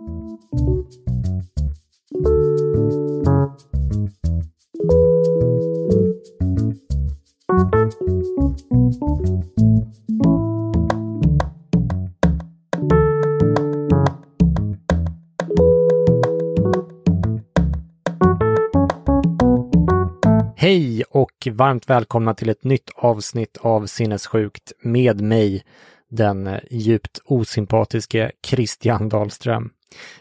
Hej och varmt välkomna till ett nytt avsnitt av Sinnessjukt med mig, den djupt osympatiske Christian Dahlström.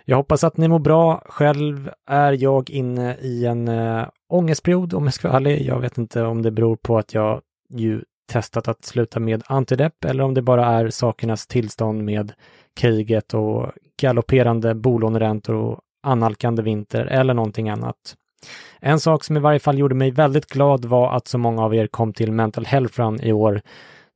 Jag hoppas att ni mår bra. Själv är jag inne i en äh, ångestperiod om jag ska vara ärlig. Jag vet inte om det beror på att jag ju testat att sluta med antidepp eller om det bara är sakernas tillstånd med kriget och galopperande bolåneräntor och annalkande vinter eller någonting annat. En sak som i varje fall gjorde mig väldigt glad var att så många av er kom till Mental Health Run i år.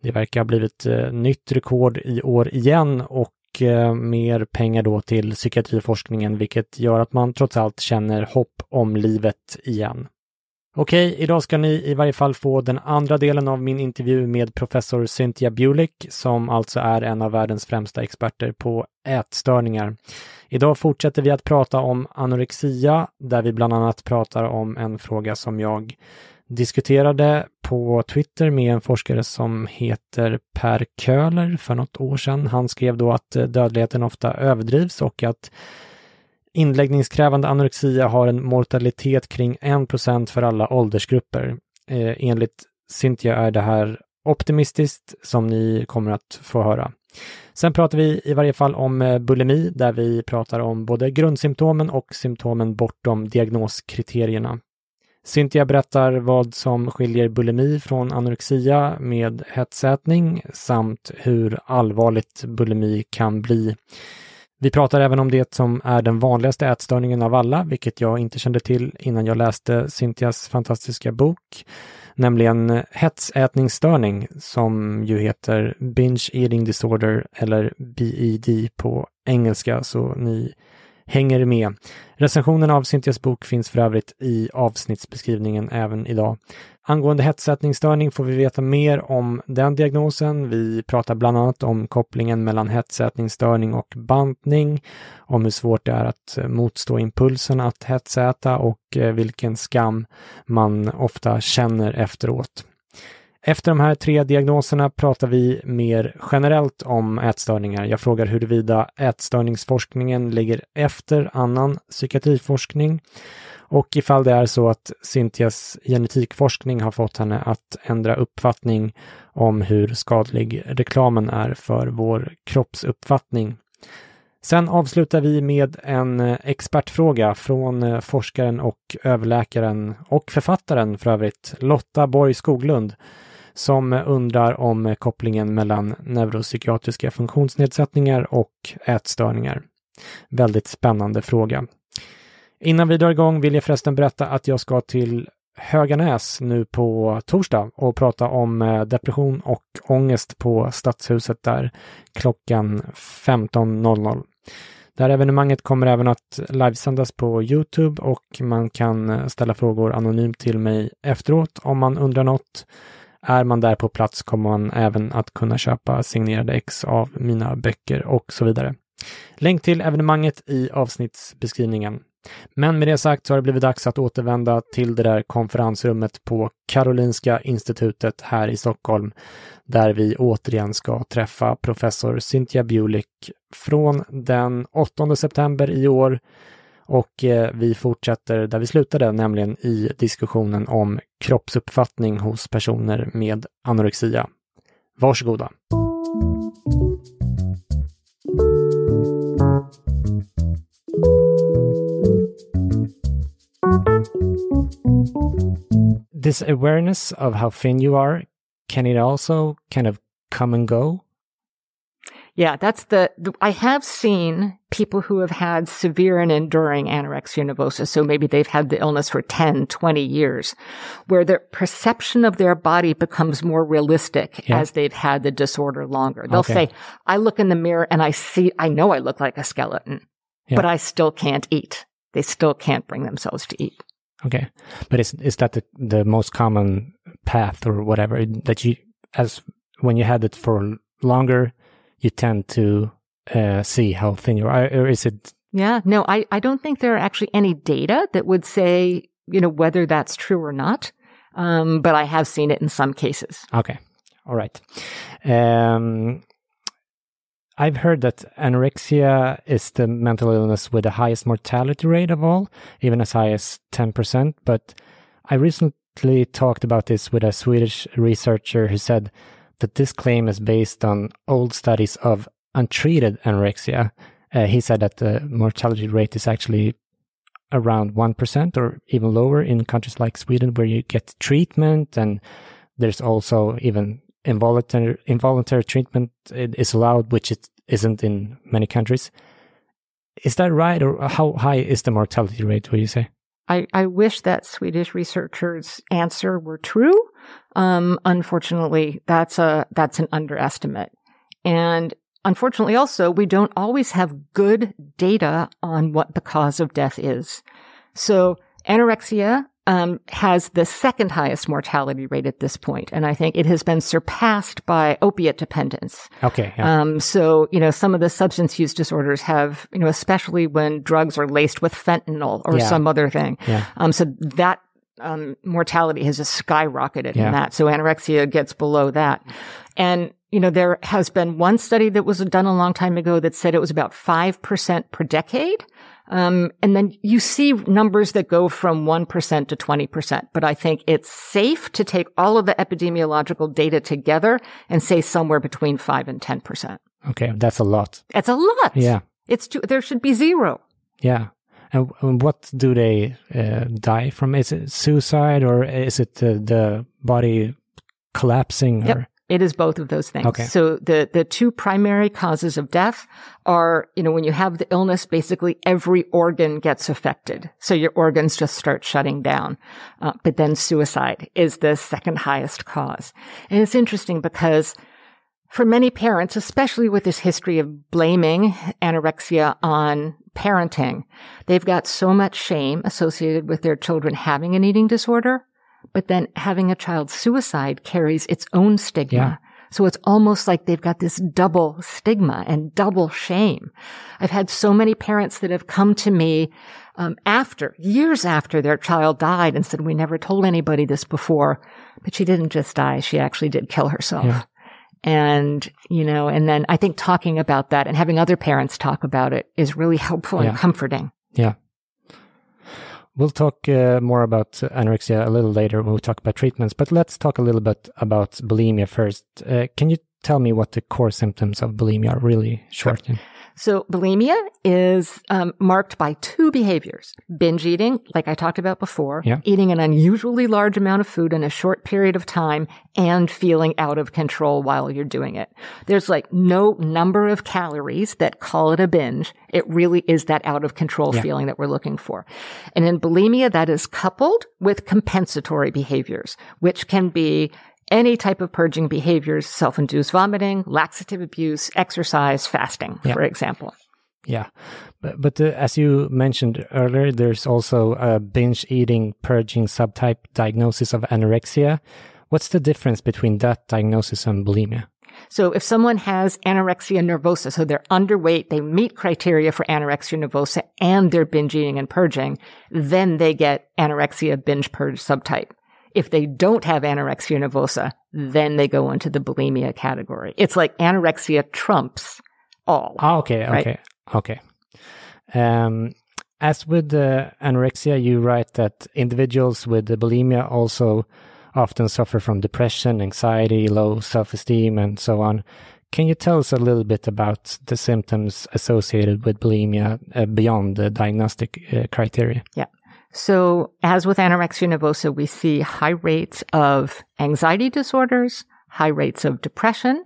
Det verkar ha blivit eh, nytt rekord i år igen och Eh, mer pengar då till psykiatriforskningen, vilket gör att man trots allt känner hopp om livet igen. Okej, idag ska ni i varje fall få den andra delen av min intervju med professor Cynthia Bulick, som alltså är en av världens främsta experter på ätstörningar. Idag fortsätter vi att prata om anorexia, där vi bland annat pratar om en fråga som jag diskuterade på Twitter med en forskare som heter Per Köhler för något år sedan. Han skrev då att eh, dödligheten ofta överdrivs och att inläggningskrävande anorexia har en mortalitet kring 1% för alla åldersgrupper. Eh, enligt Cynthia är det här optimistiskt som ni kommer att få höra. Sen pratar vi i varje fall om eh, bulimi där vi pratar om både grundsymptomen och symptomen bortom diagnoskriterierna. Cynthia berättar vad som skiljer bulimi från anorexia med hetsätning samt hur allvarligt bulimi kan bli. Vi pratar även om det som är den vanligaste ätstörningen av alla, vilket jag inte kände till innan jag läste Cynthias fantastiska bok nämligen hetsätningsstörning som ju heter Binge Eating Disorder eller BED på engelska, så ni hänger med. Recensionen av Cynthias bok finns för övrigt i avsnittsbeskrivningen även idag. Angående hetsätningsstörning får vi veta mer om den diagnosen. Vi pratar bland annat om kopplingen mellan hetsätningsstörning och bantning, om hur svårt det är att eh, motstå impulsen att hetsäta och eh, vilken skam man ofta känner efteråt. Efter de här tre diagnoserna pratar vi mer generellt om ätstörningar. Jag frågar huruvida ätstörningsforskningen ligger efter annan psykiatriforskning och ifall det är så att Cynthias genetikforskning har fått henne att ändra uppfattning om hur skadlig reklamen är för vår kroppsuppfattning. Sen avslutar vi med en expertfråga från forskaren och överläkaren och författaren för övrigt, Lotta Borg Skoglund, som undrar om kopplingen mellan neuropsykiatriska funktionsnedsättningar och ätstörningar. Väldigt spännande fråga. Innan vi drar igång vill jag förresten berätta att jag ska till Höganäs nu på torsdag och prata om eh, depression och ångest på Stadshuset där klockan 15.00. Det här evenemanget kommer även att livesändas på Youtube och man kan eh, ställa frågor anonymt till mig efteråt om man undrar något. Är man där på plats kommer man även att kunna köpa signerade ex av mina böcker och så vidare. Länk till evenemanget i avsnittsbeskrivningen. Men med det sagt så har det blivit dags att återvända till det där konferensrummet på Karolinska institutet här i Stockholm, där vi återigen ska träffa professor Cynthia Bulik från den 8 september i år och eh, vi fortsätter där vi slutade, nämligen i diskussionen om kroppsuppfattning hos personer med anorexia. Varsågoda! This awareness of how thin you are, can it also kind of come and go? Yeah, that's the, the, I have seen people who have had severe and enduring anorexia nervosa. So maybe they've had the illness for 10, 20 years where their perception of their body becomes more realistic yeah. as they've had the disorder longer. They'll okay. say, I look in the mirror and I see, I know I look like a skeleton, yeah. but I still can't eat. They still can't bring themselves to eat. Okay. But is, is that the, the most common path or whatever that you, as when you had it for longer, you tend to uh, see how thin you are, or is it? Yeah, no, I, I don't think there are actually any data that would say, you know, whether that's true or not. Um, but I have seen it in some cases. Okay. All right. Um, I've heard that anorexia is the mental illness with the highest mortality rate of all, even as high as 10%. But I recently talked about this with a Swedish researcher who said that this claim is based on old studies of untreated anorexia. Uh, he said that the mortality rate is actually around 1% or even lower in countries like Sweden where you get treatment and there's also even involuntary involuntary treatment is allowed which it isn't in many countries. Is that right or how high is the mortality rate would you say? I, I wish that Swedish researchers' answer were true. Um, unfortunately, that's a that's an underestimate. And unfortunately, also, we don't always have good data on what the cause of death is. So anorexia um, has the second highest mortality rate at this point, and I think it has been surpassed by opiate dependence. Okay. Yeah. Um, so you know, some of the substance use disorders have, you know, especially when drugs are laced with fentanyl or yeah. some other thing. Yeah. Um, so that um, mortality has just skyrocketed yeah. in that. So anorexia gets below that, and you know, there has been one study that was done a long time ago that said it was about 5% per decade. Um, and then you see numbers that go from 1% to 20%. But I think it's safe to take all of the epidemiological data together and say somewhere between 5 and 10%. Okay, that's a lot. That's a lot. Yeah. It's too, there should be zero. Yeah. And, what do they uh, die from? Is it suicide or is it uh, the body collapsing? Yep. It is both of those things. Okay. So the, the two primary causes of death are, you know, when you have the illness, basically every organ gets affected. So your organs just start shutting down. Uh, but then suicide is the second highest cause. And it's interesting because for many parents, especially with this history of blaming anorexia on parenting, they've got so much shame associated with their children having an eating disorder but then having a child suicide carries its own stigma. Yeah. So it's almost like they've got this double stigma and double shame. I've had so many parents that have come to me um, after, years after their child died and said, we never told anybody this before, but she didn't just die. She actually did kill herself. Yeah. And, you know, and then I think talking about that and having other parents talk about it is really helpful yeah. and comforting. Yeah. We'll talk uh, more about anorexia a little later when we talk about treatments, but let's talk a little bit about bulimia first. Uh, can you tell me what the core symptoms of bulimia are really short? Sure. So bulimia is um, marked by two behaviors. Binge eating, like I talked about before, yeah. eating an unusually large amount of food in a short period of time and feeling out of control while you're doing it. There's like no number of calories that call it a binge. It really is that out of control yeah. feeling that we're looking for. And in bulimia, that is coupled with compensatory behaviors, which can be any type of purging behaviors, self-induced vomiting, laxative abuse, exercise, fasting, yeah. for example. Yeah. But, but uh, as you mentioned earlier, there's also a binge eating purging subtype diagnosis of anorexia. What's the difference between that diagnosis and bulimia? So if someone has anorexia nervosa, so they're underweight, they meet criteria for anorexia nervosa and they're binge eating and purging, then they get anorexia binge purge subtype. If they don't have anorexia nervosa, then they go into the bulimia category. It's like anorexia trumps all. Oh, okay, right? okay, okay. Um, as with the anorexia, you write that individuals with the bulimia also often suffer from depression, anxiety, low self-esteem, and so on. Can you tell us a little bit about the symptoms associated with bulimia uh, beyond the diagnostic uh, criteria? Yeah. So, as with anorexia nervosa, we see high rates of anxiety disorders, high rates of depression,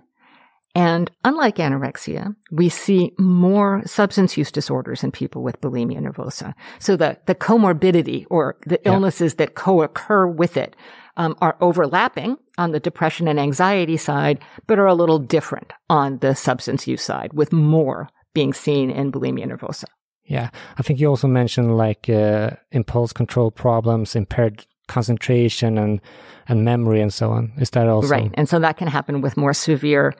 and unlike anorexia, we see more substance use disorders in people with bulimia nervosa. So the, the comorbidity or the illnesses yeah. that co-occur with it um, are overlapping on the depression and anxiety side, but are a little different on the substance use side, with more being seen in bulimia nervosa. Yeah, I think you also mentioned like uh, impulse control problems, impaired concentration and and memory and so on. Is that also right? And so that can happen with more severe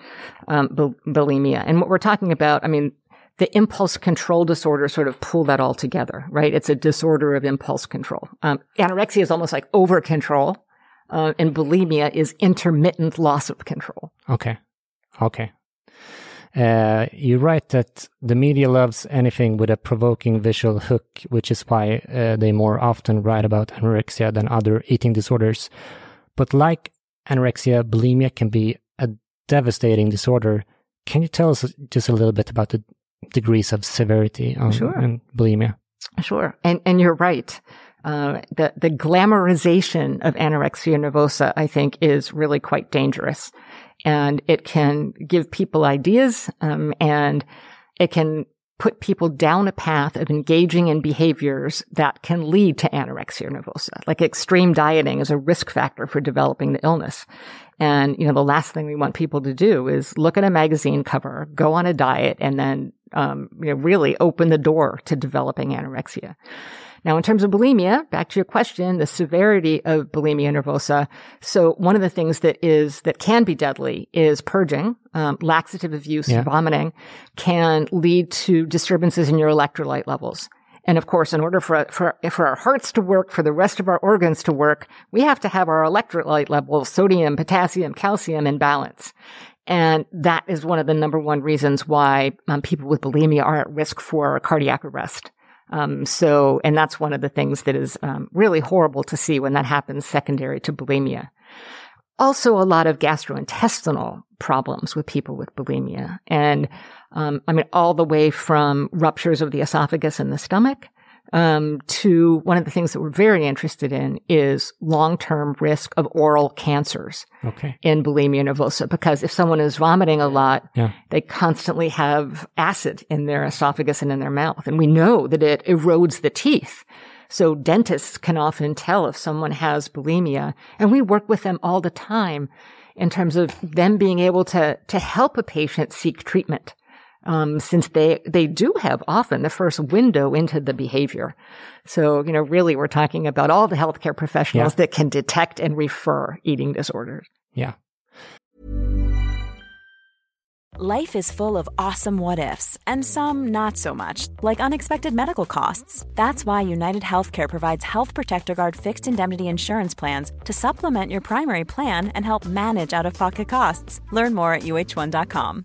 um, bulimia. And what we're talking about, I mean, the impulse control disorder sort of pull that all together, right? It's a disorder of impulse control. Um, anorexia is almost like over control, uh, and bulimia is intermittent loss of control. Okay. Okay. Uh, you write that the media loves anything with a provoking visual hook, which is why uh, they more often write about anorexia than other eating disorders. But like anorexia, bulimia can be a devastating disorder. Can you tell us just a little bit about the degrees of severity on, sure. bulimia? Sure. And, and you're right. Uh, the, the glamorization of anorexia nervosa, I think, is really quite dangerous. And it can give people ideas, um, and it can put people down a path of engaging in behaviors that can lead to anorexia nervosa. Like extreme dieting is a risk factor for developing the illness. And, you know, the last thing we want people to do is look at a magazine cover, go on a diet, and then, um, you know, really open the door to developing anorexia. Now, in terms of bulimia, back to your question, the severity of bulimia nervosa. So one of the things that is, that can be deadly is purging. Um, laxative abuse, yeah. vomiting can lead to disturbances in your electrolyte levels. And of course, in order for, for, for our hearts to work, for the rest of our organs to work, we have to have our electrolyte levels, sodium, potassium, calcium in balance. And that is one of the number one reasons why um, people with bulimia are at risk for cardiac arrest. Um, so, and that's one of the things that is um, really horrible to see when that happens secondary to bulimia. Also, a lot of gastrointestinal problems with people with bulimia. And, um, I mean, all the way from ruptures of the esophagus and the stomach um, to one of the things that we're very interested in is long-term risk of oral cancers okay. in bulimia nervosa. Because if someone is vomiting a lot, yeah. they constantly have acid in their esophagus and in their mouth. And we know that it erodes the teeth. So dentists can often tell if someone has bulimia and we work with them all the time in terms of them being able to, to help a patient seek treatment um, since they they do have often the first window into the behavior. So you know, really, we're talking about all the healthcare professionals yeah. that can detect and refer eating disorders. Yeah. Life is full of awesome what ifs, and some not so much, like unexpected medical costs. That's why United Healthcare provides Health Protector Guard fixed indemnity insurance plans to supplement your primary plan and help manage out of pocket costs. Learn more at uhone.com.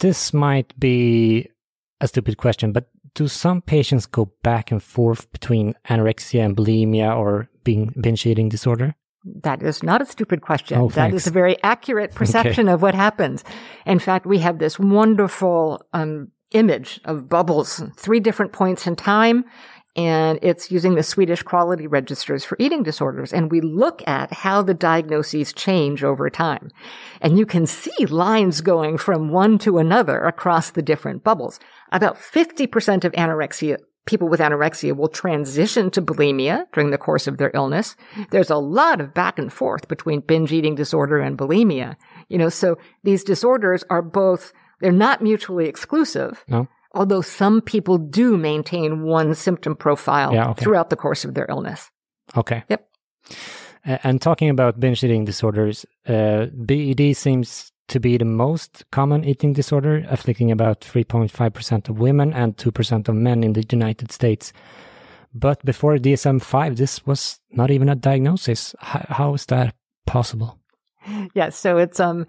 This might be a stupid question, but do some patients go back and forth between anorexia and bulimia or being binge eating disorder? That is not a stupid question. Oh, that is a very accurate perception of what happens. In fact, we have this wonderful um, image of bubbles, three different points in time, and it's using the Swedish quality registers for eating disorders. And we look at how the diagnoses change over time. And you can see lines going from one to another across the different bubbles. About 50% of anorexia people with anorexia will transition to bulimia during the course of their illness. There's a lot of back and forth between binge eating disorder and bulimia. You know, so these disorders are both, they're not mutually exclusive. No. Although some people do maintain one symptom profile Yeah, okay. throughout the course of their illness. Okay. Yep. And talking about binge eating disorders, uh, BED seems to be the most common eating disorder, afflicting about 3.5% of women and 2% of men in the United States. But before DSM 5, this was not even a diagnosis. H- how is that possible? Yes. So it's, um,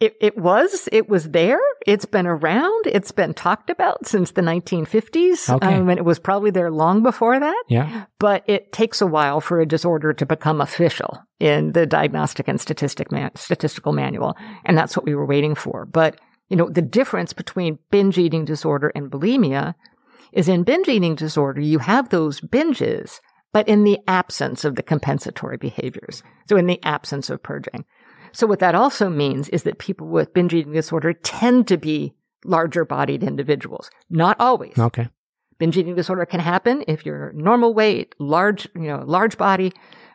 it, it was, it was there. It's been around. It's been talked about since the 1950s. Okay. Um, and it was probably there long before that. Yeah. but it takes a while for a disorder to become official in the diagnostic and statistic man- statistical manual. And that's what we were waiting for. But, you know, the difference between binge eating disorder and bulimia is in binge eating disorder, you have those binges, but in the absence of the compensatory behaviors. So in the absence of purging. So what that also means is that people with binge eating disorder tend to be larger bodied individuals. Not always. Okay. Binge eating disorder can happen if you're normal weight, large, you know, large body.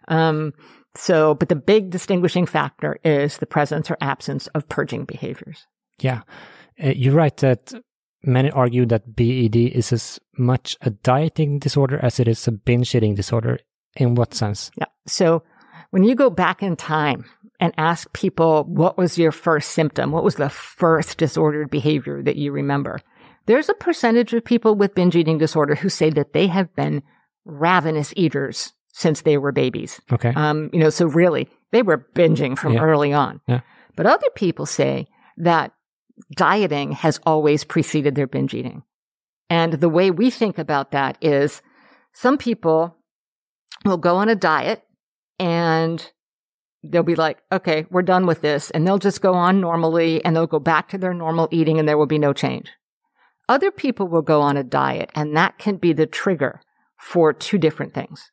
Um, so, but the big distinguishing factor is the presence or absence of purging behaviors. Yeah. Uh, you write that many argue that BED is as much a dieting disorder as it is a binge eating disorder. In what sense? Yeah. So when you go back in time and ask people, what was your first symptom? What was the first disordered behavior that you remember? There's a percentage of people with binge eating disorder who say that they have been ravenous eaters since they were babies. Okay. Um, you know, so really they were binging from Yeah. early on. Yeah. But other people say that dieting has always preceded their binge eating. And the way we think about that is some people will go on a diet and they'll be like, okay, we're done with this. And they'll just go on normally and they'll go back to their normal eating and there will be no change. Other people will go on a diet and that can be the trigger for two different things.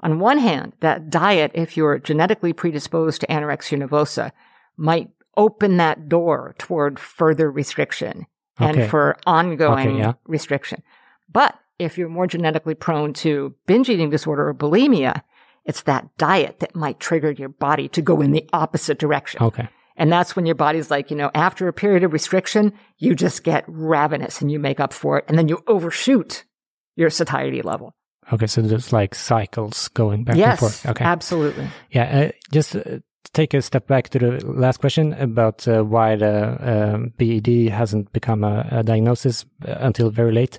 On one hand, that diet, if you're genetically predisposed to anorexia nervosa, might open that door toward further restriction Okay. and for ongoing Okay, yeah. restriction. But if you're more genetically prone to binge eating disorder or bulimia, it's that diet that might trigger your body to go in the opposite direction. Okay. And that's when your body's like, you know, after a period of restriction, you just get ravenous and you make up for it. And then you overshoot your satiety level. Okay. So there's like cycles going back yes, and forth. Okay. absolutely. Yeah, uh, just uh, to take a step back to the last question about uh, why the um, BED hasn't become a, a diagnosis uh, until very late.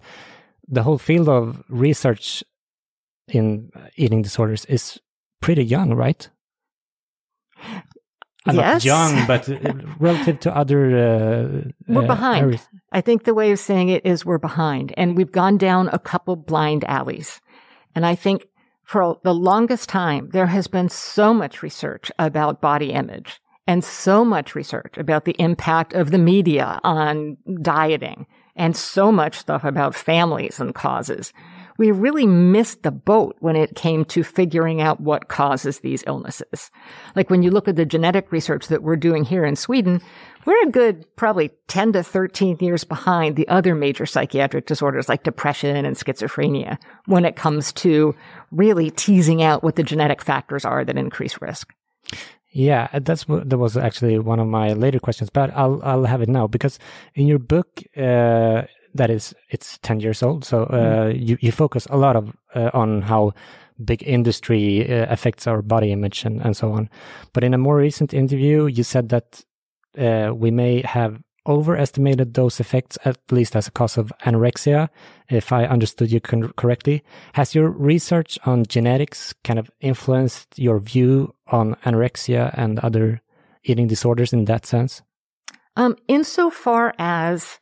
The whole field of research in eating disorders is pretty young, right? Uh, Not Yes. young, but uh, relative to other. Uh, We're uh, behind. areas. I think the way of saying it is we're behind and we've gone down a couple blind alleys. And I think for the longest time, there has been so much research about body image and so much research about the impact of the media on dieting and so much stuff about families and causes. We really missed the boat when it came to figuring out what causes these illnesses. Like when you look at the genetic research that we're doing here in Sweden, we're a good probably 10 to 13 years behind the other major psychiatric disorders like depression and schizophrenia when it comes to really teasing out what the genetic factors are that increase risk. Yeah, that's that was actually one of my later questions, but I'll I'll have it now because in your book uh, that is it's ten years old, so uh, you you focus a lot of uh, on how big industry uh, affects our body image and and so on. But in a more recent interview, you said that uh, we may have overestimated those effects, at least as a cause of anorexia, if I understood you correctly. Has your research on genetics kind of influenced your view on anorexia and other eating disorders in that sense? Um, insofar as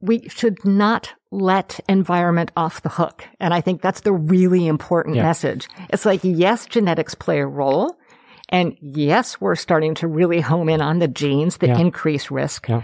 we should not let environment off the hook. And I think that's the really important yeah. message. It's like, yes, genetics play a role. And yes, we're starting to really home in on the genes that yeah. increase risk. Yeah.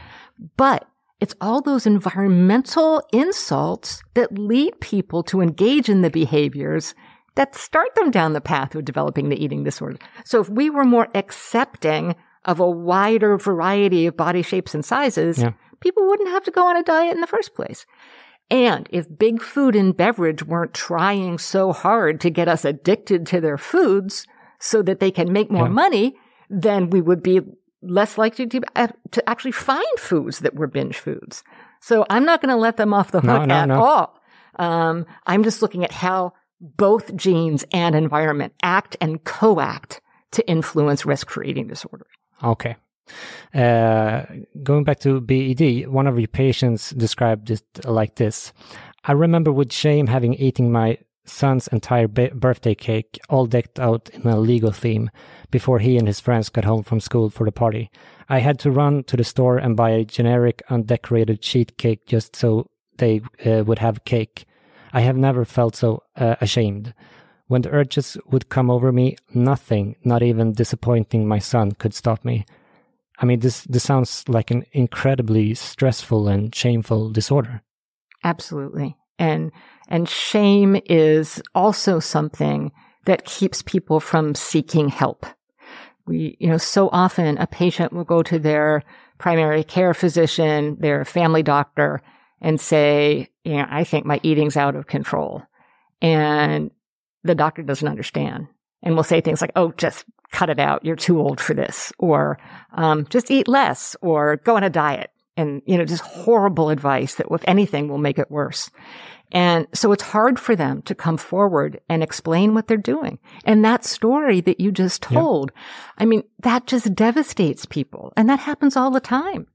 But it's all those environmental insults that lead people to engage in the behaviors that start them down the path of developing the eating disorder. So if we were more accepting of a wider variety of body shapes and sizes, yeah. People wouldn't have to go on a diet in the first place. And if big food and beverage weren't trying so hard to get us addicted to their foods so that they can make more yeah. money, then we would be less likely to, uh, to actually find foods that were binge foods. So I'm not going to let them off the hook no, no, at no. all. Um, I'm just looking at how both genes and environment act and co-act to influence risk for eating disorders. Okay. Uh, going back to BED, one of your patients described it like this. I remember with shame having eaten my son's entire birthday cake, all decked out in a Lego theme, before he and his friends got home from school for the party. I had to run to the store and buy a generic undecorated sheet cake just so they uh, would have cake. I have never felt so uh, ashamed. When the urges would come over me, nothing, not even disappointing my son, could stop me. I mean, this this sounds like an incredibly stressful and shameful disorder. Absolutely, and and shame is also something that keeps people from seeking help. We, you know, so often a patient will go to their primary care physician, their family doctor, and say, you know, I think my eating's out of control. And the doctor doesn't understand and will say things like, oh, just cut it out. You're too old for this. Or, um, just eat less or go on a diet. And, you know, just horrible advice that if anything will make it worse. And so it's hard for them to come forward and explain what they're doing. And that story that you just told, yep. I mean, that just devastates people. And that happens all the time.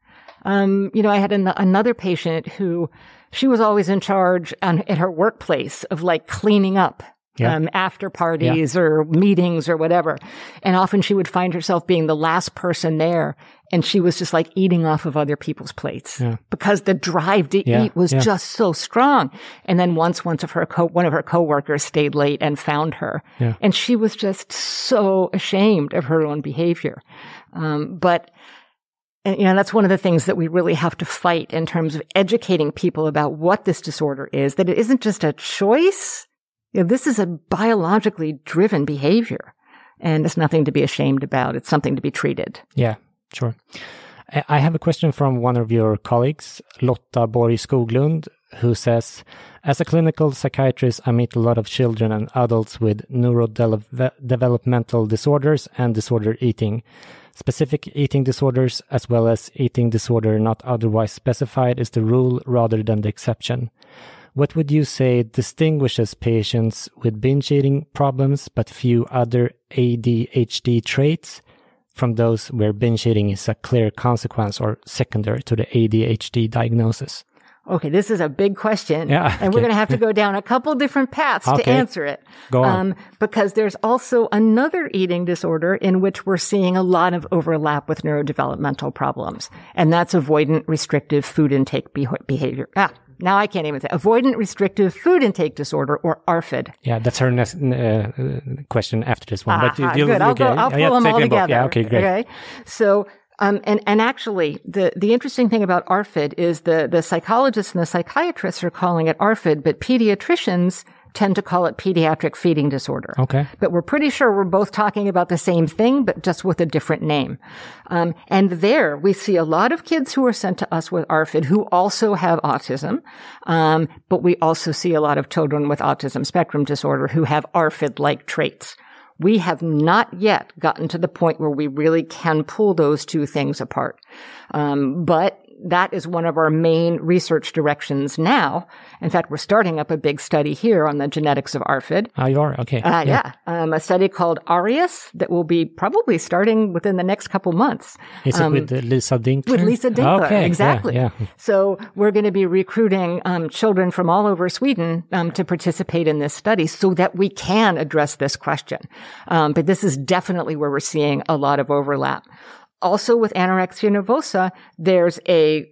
Um, you know, I had an- another patient who she was always in charge on, at her workplace of like cleaning up yeah. um, after parties yeah. or meetings or whatever. And often she would find herself being the last person there. And she was just like eating off of other people's plates yeah. because the drive to eat was just so strong. And then once, once of her co- one of her coworkers stayed late and found her and she was just so ashamed of her own behavior. Um, but, and, you know, that's one of the things that we really have to fight in terms of educating people about what this disorder is, that it isn't just a choice you know, this is a biologically driven behavior and it's nothing to be ashamed about. It's something to be treated. Yeah, sure. I have a question from one of your colleagues, Lotta Borg Skoglund, who says, as a clinical psychiatrist, I meet a lot of children and adults with neurodevelopmental disorders and disorder eating. Specific eating disorders, as well as eating disorder not otherwise specified, is the rule rather than the exception. What would you say distinguishes patients with binge eating problems but few other ADHD traits from those where binge eating is a clear consequence or secondary to the ADHD diagnosis? Okay, this is a big question. Yeah, and we're going to have to go down a couple different paths okay. to answer it. Go on. Um, because there's also another eating disorder in which we're seeing a lot of overlap with neurodevelopmental problems. And that's avoidant restrictive food intake behavior. Ah, now I can't even say avoidant restrictive food intake disorder or ARFID. Yeah, that's her next uh, question after this one. but you, good. I'll, go, I'll pull yeah, them all together. Yeah, okay, great. Okay. So, um, and, and actually, the, the interesting thing about ARFID is the, the psychologists and the psychiatrists are calling it ARFID, but pediatricians tend to call it pediatric feeding disorder. Okay. But we're pretty sure we're both talking about the same thing, but just with a different name. Um, and there we see a lot of kids who are sent to us with ARFID who also have autism. Um, but we also see a lot of children with autism spectrum disorder who have ARFID-like traits. We have not yet gotten to the point where we really can pull those two things apart. Um, but that is one of our main research directions now. In fact, we're starting up a big study here on the genetics of ARFID. Oh, you are? Okay. Uh, yeah. yeah. Um, a study called Arius that will be probably starting within the next couple months. Is um, it with Lisa Dinkler? With Lisa Dinkler, okay. exactly. Yeah, yeah. So we're going to be recruiting um, children from all over Sweden um, to participate in this study so that we can address this question. Um, but this is definitely where we're seeing a lot of overlap. Also with anorexia nervosa, there's a,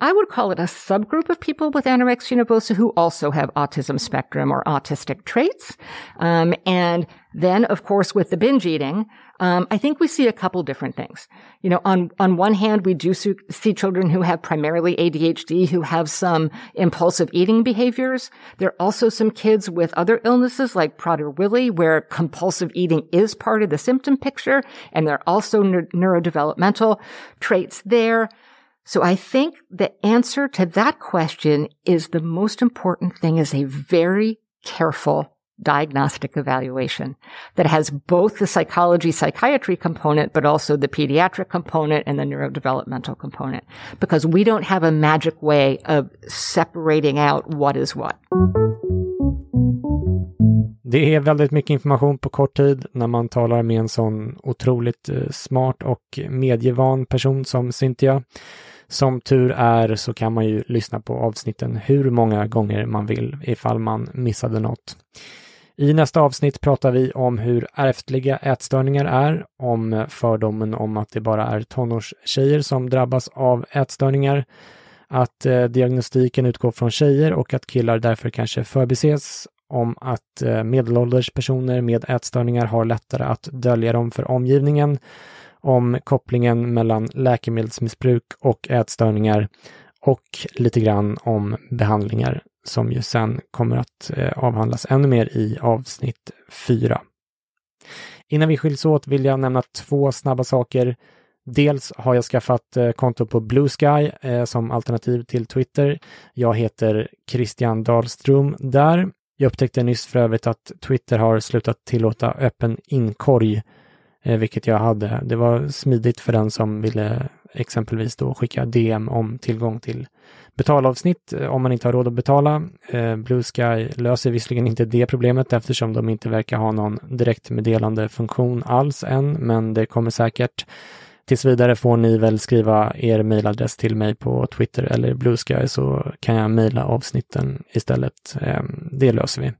I would call it a subgroup of people with anorexia nervosa who also have autism spectrum or autistic traits. Um, and then, of course, with the binge eating, um, I think we see a couple different things. You know, on on one hand, we do see children who have primarily ADHD who have some impulsive eating behaviors. There are also some kids with other illnesses like Prader-Willi, where compulsive eating is part of the symptom picture, and there are also ne- neurodevelopmental traits there. So I think the answer to that question is the most important thing is a very careful diagnostic evaluation that has both the psychology psychiatry component, but also the pediatric component and the neurodevelopmental component. Because we don't have a magic way of separating out what is what. Det är väldigt mycket information på kort tid när man talar med en sån otroligt eh, smart och medievan person som Cynthia. Som tur är så kan man ju lyssna på avsnitten hur många gånger man vill ifall man missade något. I nästa avsnitt pratar vi om hur ärftliga ätstörningar är, om fördomen om att det bara är tonårstjejer som drabbas av ätstörningar, att eh, diagnostiken utgår från tjejer och att killar därför kanske förbises, om att eh, medelålders personer med ätstörningar har lättare att dölja dem för omgivningen, om kopplingen mellan läkemedelsmissbruk och ätstörningar och lite grann om behandlingar som ju sen kommer att eh, avhandlas ännu mer i avsnitt 4. Innan vi skiljs åt vill jag nämna två snabba saker. Dels har jag skaffat eh, konto på Blue Sky eh, som alternativ till Twitter. Jag heter Christian Dahlström där. Jag upptäckte nyss för övrigt att Twitter har slutat tillåta öppen inkorg, vilket jag hade. Det var smidigt för den som ville exempelvis då skicka DM om tillgång till betalavsnitt eh, om man inte har råd att betala. Eh, Blue Sky löser visserligen inte det problemet eftersom de inte verkar ha någon direktmeddelande funktion alls än, men det kommer säkert. Tills vidare får ni väl skriva er mejladress till mig på Twitter eller Blue Sky så kan jag mejla avsnitten istället. Ehm, det löser vi.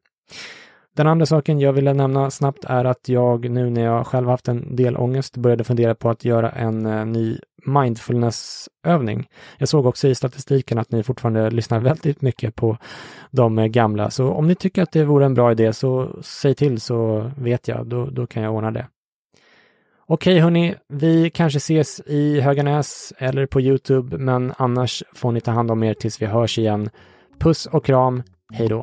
Den andra saken jag ville nämna snabbt är att jag nu när jag själv haft en del ångest började fundera på att göra en eh, ny mindfulnessövning. Jag såg också i statistiken att ni fortfarande lyssnar väldigt mycket på de eh, gamla, så om ni tycker att det vore en bra idé så säg till så vet jag, då, då kan jag ordna det. Okej hörni, vi kanske ses i Höganäs eller på Youtube, men annars får ni ta hand om er tills vi hörs igen. Puss och kram, hej då!